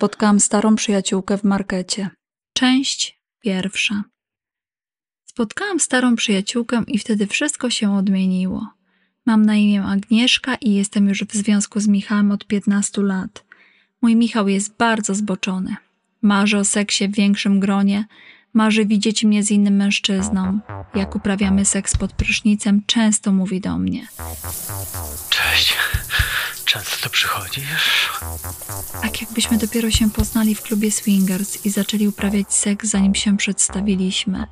spotkałam starą przyjaciółkę w markecie. Część pierwsza. Spotkałam starą przyjaciółkę i wtedy wszystko się odmieniło. Mam na imię Agnieszka i jestem już w związku z Michałem od 15 lat. Mój Michał jest bardzo zboczony. Marzy o seksie w większym gronie, marzy widzieć mnie z innym mężczyzną. Jak uprawiamy seks pod prysznicem, często mówi do mnie. Cześć. Często tu przychodzisz? Tak jakbyśmy dopiero się poznali w klubie swingers i zaczęli uprawiać seks, zanim się przedstawiliśmy.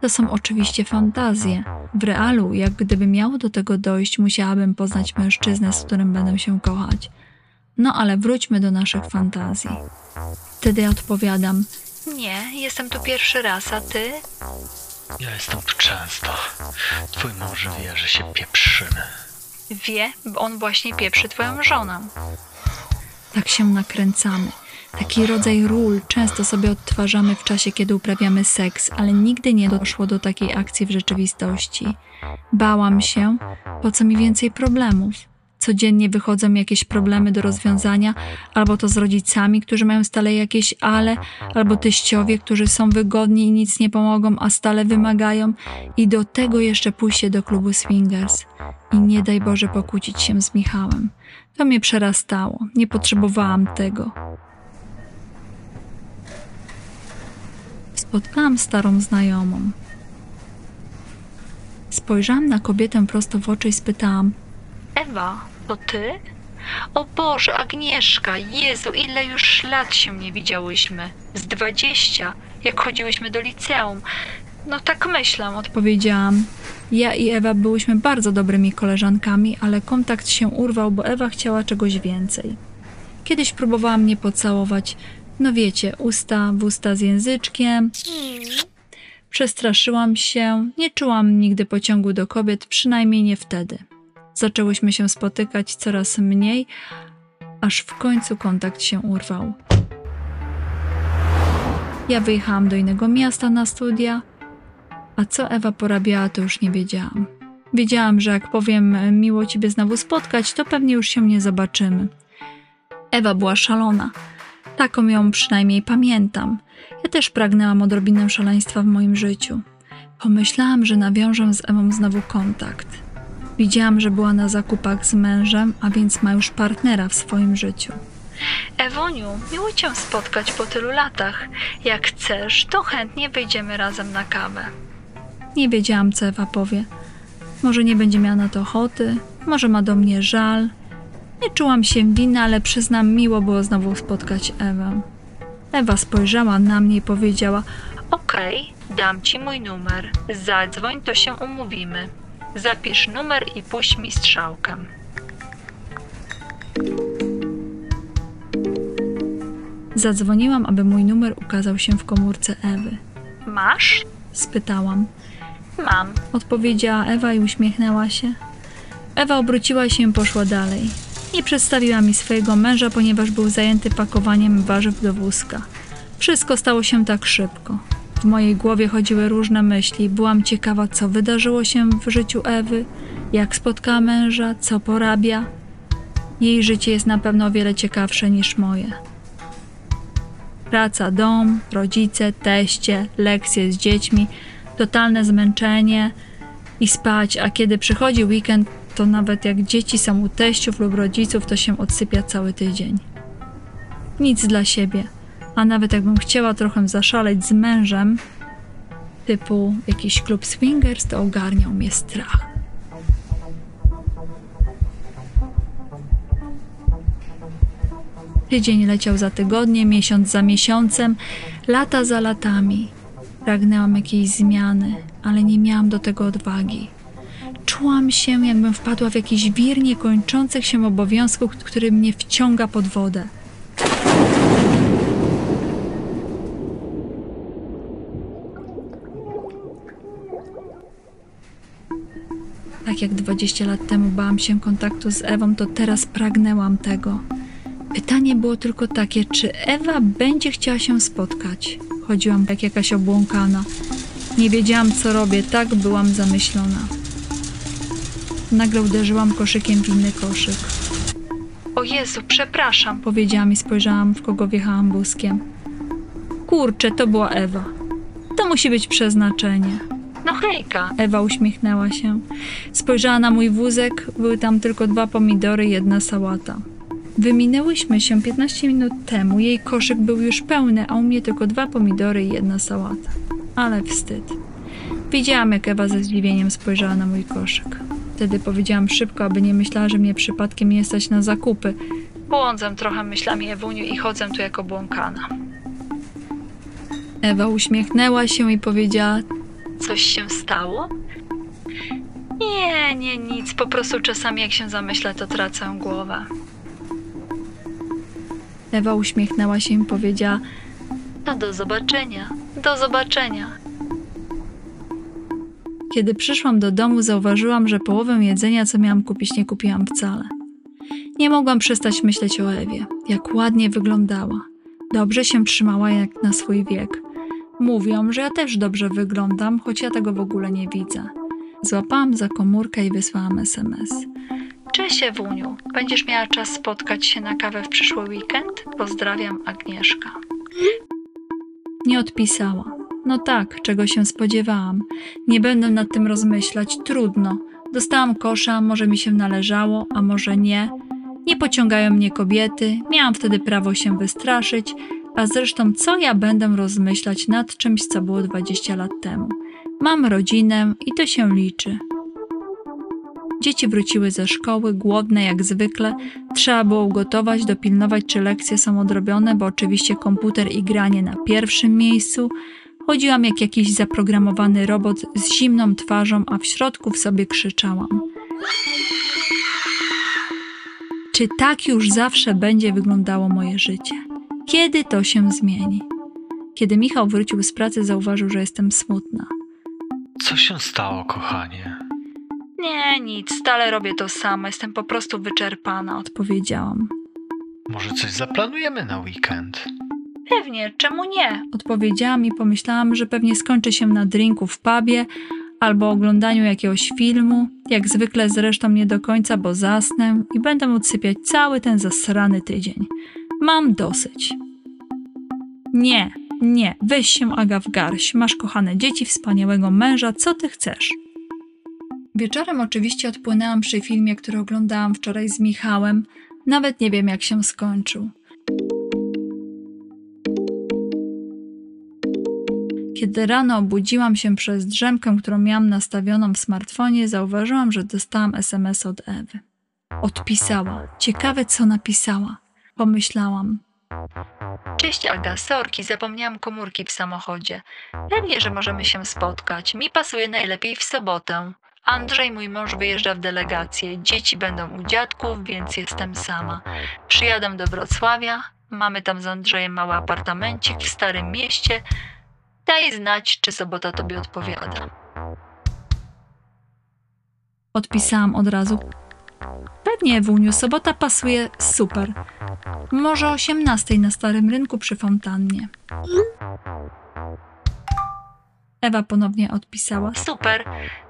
To są oczywiście fantazje. W realu, jak gdyby miało do tego dojść, musiałabym poznać mężczyznę, z którym będę się kochać. No ale wróćmy do naszych fantazji. Wtedy odpowiadam: Nie, jestem tu pierwszy raz, a ty? Ja jestem tu często. Twój mąż wie, że się pieprzymy. Wie, bo on właśnie pieprzy twoją żonę. Tak się nakręcamy. Taki rodzaj ról często sobie odtwarzamy w czasie, kiedy uprawiamy seks, ale nigdy nie doszło do takiej akcji w rzeczywistości. Bałam się, po co mi więcej problemów. Codziennie wychodzą jakieś problemy do rozwiązania, albo to z rodzicami, którzy mają stale jakieś ale, albo teściowie, którzy są wygodni i nic nie pomogą, a stale wymagają, i do tego jeszcze pójście do klubu swingers. I nie daj Boże pokłócić się z Michałem. To mnie przerastało, nie potrzebowałam tego. Spotkałam starą znajomą. Spojrzałam na kobietę prosto w oczy i spytałam: Ewa, to ty? O Boże, Agnieszka, Jezu, ile już lat się nie widziałyśmy? Z dwadzieścia, jak chodziłyśmy do liceum. No tak myślę, odpowiedziałam. Ja i Ewa byłyśmy bardzo dobrymi koleżankami, ale kontakt się urwał, bo Ewa chciała czegoś więcej. Kiedyś próbowała mnie pocałować, no wiecie, usta w usta z języczkiem. Przestraszyłam się, nie czułam nigdy pociągu do kobiet, przynajmniej nie wtedy. Zaczęłyśmy się spotykać coraz mniej, aż w końcu kontakt się urwał. Ja wyjechałam do innego miasta na studia, a co Ewa porabiała, to już nie wiedziałam. Wiedziałam, że jak powiem miło Ciebie znowu spotkać, to pewnie już się nie zobaczymy. Ewa była szalona. Taką ją przynajmniej pamiętam. Ja też pragnęłam odrobinę szaleństwa w moim życiu. Pomyślałam, że nawiążę z Ewą znowu kontakt. Widziałam, że była na zakupach z mężem, a więc ma już partnera w swoim życiu. Ewoniu, miło Cię spotkać po tylu latach. Jak chcesz, to chętnie wyjdziemy razem na kawę. Nie wiedziałam, co Ewa powie. Może nie będzie miała na to ochoty, może ma do mnie żal. Nie czułam się winna, ale przyznam, miło było znowu spotkać Ewę. Ewa spojrzała na mnie i powiedziała: Okej, dam ci mój numer. Zadzwoń, to się umówimy. Zapisz numer i puść mi strzałkę. Zadzwoniłam, aby mój numer ukazał się w komórce Ewy. Masz? spytałam. Mam, odpowiedziała Ewa i uśmiechnęła się. Ewa obróciła się i poszła dalej. Nie przedstawiła mi swojego męża, ponieważ był zajęty pakowaniem warzyw do wózka. Wszystko stało się tak szybko. W mojej głowie chodziły różne myśli. Byłam ciekawa, co wydarzyło się w życiu Ewy, jak spotkała męża, co porabia. Jej życie jest na pewno o wiele ciekawsze niż moje. Praca, dom, rodzice, teście, lekcje z dziećmi, totalne zmęczenie i spać, a kiedy przychodzi weekend, to nawet jak dzieci są u teściów lub rodziców, to się odsypia cały tydzień. Nic dla siebie, a nawet jakbym chciała trochę zaszaleć z mężem, typu jakiś klub swingers, to ogarniał mnie strach. Tydzień leciał za tygodniem, miesiąc za miesiącem, lata za latami. Pragnęłam jakiejś zmiany, ale nie miałam do tego odwagi. Czułam się, jakbym wpadła w jakiś wir niekończących się obowiązków, który mnie wciąga pod wodę. Jak 20 lat temu bałam się kontaktu z Ewą, to teraz pragnęłam tego. Pytanie było tylko takie, czy Ewa będzie chciała się spotkać. Chodziłam jak jakaś obłąkana. Nie wiedziałam, co robię, tak byłam zamyślona. Nagle uderzyłam koszykiem w inny koszyk. O Jezu, przepraszam, powiedziałam i spojrzałam, w kogo wjechałam wózkiem. Kurczę, to była Ewa. To musi być przeznaczenie. No hejka. Ewa uśmiechnęła się. Spojrzała na mój wózek, były tam tylko dwa pomidory i jedna sałata. Wyminęłyśmy się 15 minut temu, jej koszyk był już pełny, a u mnie tylko dwa pomidory i jedna sałata. Ale wstyd. Widziałam, jak Ewa ze zdziwieniem spojrzała na mój koszyk. Wtedy powiedziałam szybko, aby nie myślała, że mnie przypadkiem nie stać na zakupy. Błądzę trochę myślami Ewuniu i chodzę tu jako błąkana. Ewa uśmiechnęła się i powiedziała: Coś się stało? Nie, nie, nic. Po prostu czasami, jak się zamyślę, to tracę głowę. Ewa uśmiechnęła się i powiedziała: To do zobaczenia. Do zobaczenia. Kiedy przyszłam do domu, zauważyłam, że połowę jedzenia, co miałam kupić, nie kupiłam wcale. Nie mogłam przestać myśleć o Ewie, jak ładnie wyglądała. Dobrze się trzymała jak na swój wiek. Mówią, że ja też dobrze wyglądam, choć ja tego w ogóle nie widzę. Złapałam za komórkę i wysłałam SMS. Cześć Ewuniu, będziesz miała czas spotkać się na kawę w przyszły weekend? Pozdrawiam, Agnieszka. Nie odpisała. No tak, czego się spodziewałam. Nie będę nad tym rozmyślać, trudno. Dostałam kosza, może mi się należało, a może nie. Nie pociągają mnie kobiety, miałam wtedy prawo się wystraszyć, a zresztą co ja będę rozmyślać nad czymś, co było 20 lat temu. Mam rodzinę i to się liczy. Dzieci wróciły ze szkoły, głodne jak zwykle. Trzeba było ugotować, dopilnować, czy lekcje są odrobione, bo oczywiście komputer i granie na pierwszym miejscu. Chodziłam jak jakiś zaprogramowany robot z zimną twarzą, a w środku w sobie krzyczałam. Czy tak już zawsze będzie wyglądało moje życie? Kiedy to się zmieni? Kiedy Michał wrócił z pracy, zauważył, że jestem smutna. Co się stało, kochanie? Nie, nic, stale robię to samo, jestem po prostu wyczerpana, odpowiedziałam. Może coś zaplanujemy na weekend? Pewnie, czemu nie? Odpowiedziałam i pomyślałam, że pewnie skończy się na drinku w pubie albo oglądaniu jakiegoś filmu, jak zwykle zresztą nie do końca, bo zasnę i będę odsypiać cały ten zasrany tydzień. Mam dosyć. Nie, nie, weź się Aga w garść, masz kochane dzieci, wspaniałego męża, co ty chcesz? Wieczorem oczywiście odpłynęłam przy filmie, który oglądałam wczoraj z Michałem. Nawet nie wiem, jak się skończył. Kiedy rano obudziłam się przez drzemkę, którą miałam nastawioną w smartfonie, zauważyłam, że dostałam SMS od Ewy. Odpisała. Ciekawe, co napisała. Pomyślałam. Cześć Aga, sorki, zapomniałam komórki w samochodzie. Pewnie, że możemy się spotkać. Mi pasuje najlepiej w sobotę. Andrzej, mój mąż, wyjeżdża w delegację. Dzieci będą u dziadków, więc jestem sama. Przyjadę do Wrocławia. Mamy tam z Andrzejem mały apartamencik w Starym Mieście. Daj znać, czy sobota tobie odpowiada. Odpisałam od razu. Pewnie, Ewuniu, sobota pasuje super. Może o 18 na Starym Rynku przy fontannie. Ewa ponownie odpisała. Super,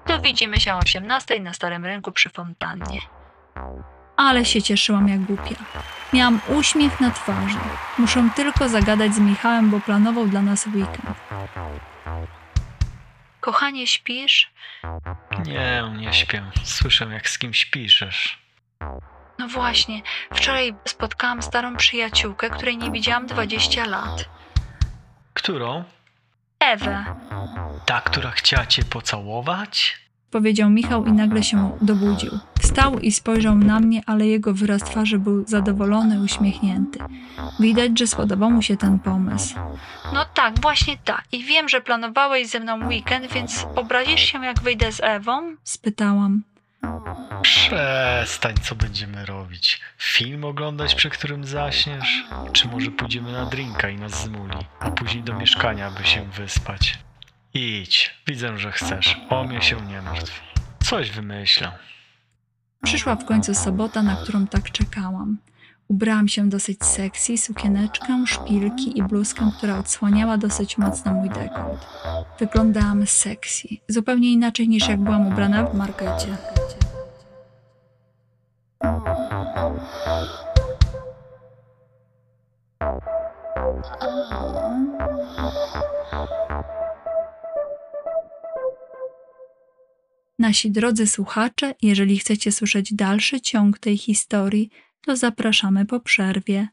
to widzimy się o 18 na Starym Rynku przy fontannie. Ale się cieszyłam jak głupia. Miałam uśmiech na twarzy. Muszę tylko zagadać z Michałem, bo planował dla nas weekend. Kochanie, śpisz? Nie, nie śpię. Słyszę, jak z kimś piszesz. No właśnie, wczoraj spotkałam starą przyjaciółkę, której nie widziałam 20 lat. Którą? Ewę, Ta, która chciała cię pocałować? Powiedział Michał i nagle się dobudził. Wstał i spojrzał na mnie, ale jego wyraz twarzy był zadowolony, uśmiechnięty. Widać, że spodobał mu się ten pomysł. No tak, właśnie tak. I wiem, że planowałeś ze mną weekend, więc obrazisz się, jak wyjdę z Ewą? spytałam. Przestań, co będziemy robić? Film oglądać, przy którym zaśniesz? Czy może pójdziemy na drinka i nas zmuli, a później do mieszkania, by się wyspać? Idź, widzę, że chcesz. O mnie się nie martw. Coś wymyślę. Przyszła w końcu sobota, na którą tak czekałam. Ubrałam się dosyć sexy, sukieneczkę, szpilki i bluzkę, która odsłaniała dosyć mocno mój dekolt. Wyglądałam sexy, zupełnie inaczej niż jak byłam ubrana w markecie. Nasi drodzy słuchacze, jeżeli chcecie słyszeć dalszy ciąg tej historii, to zapraszamy po przerwie.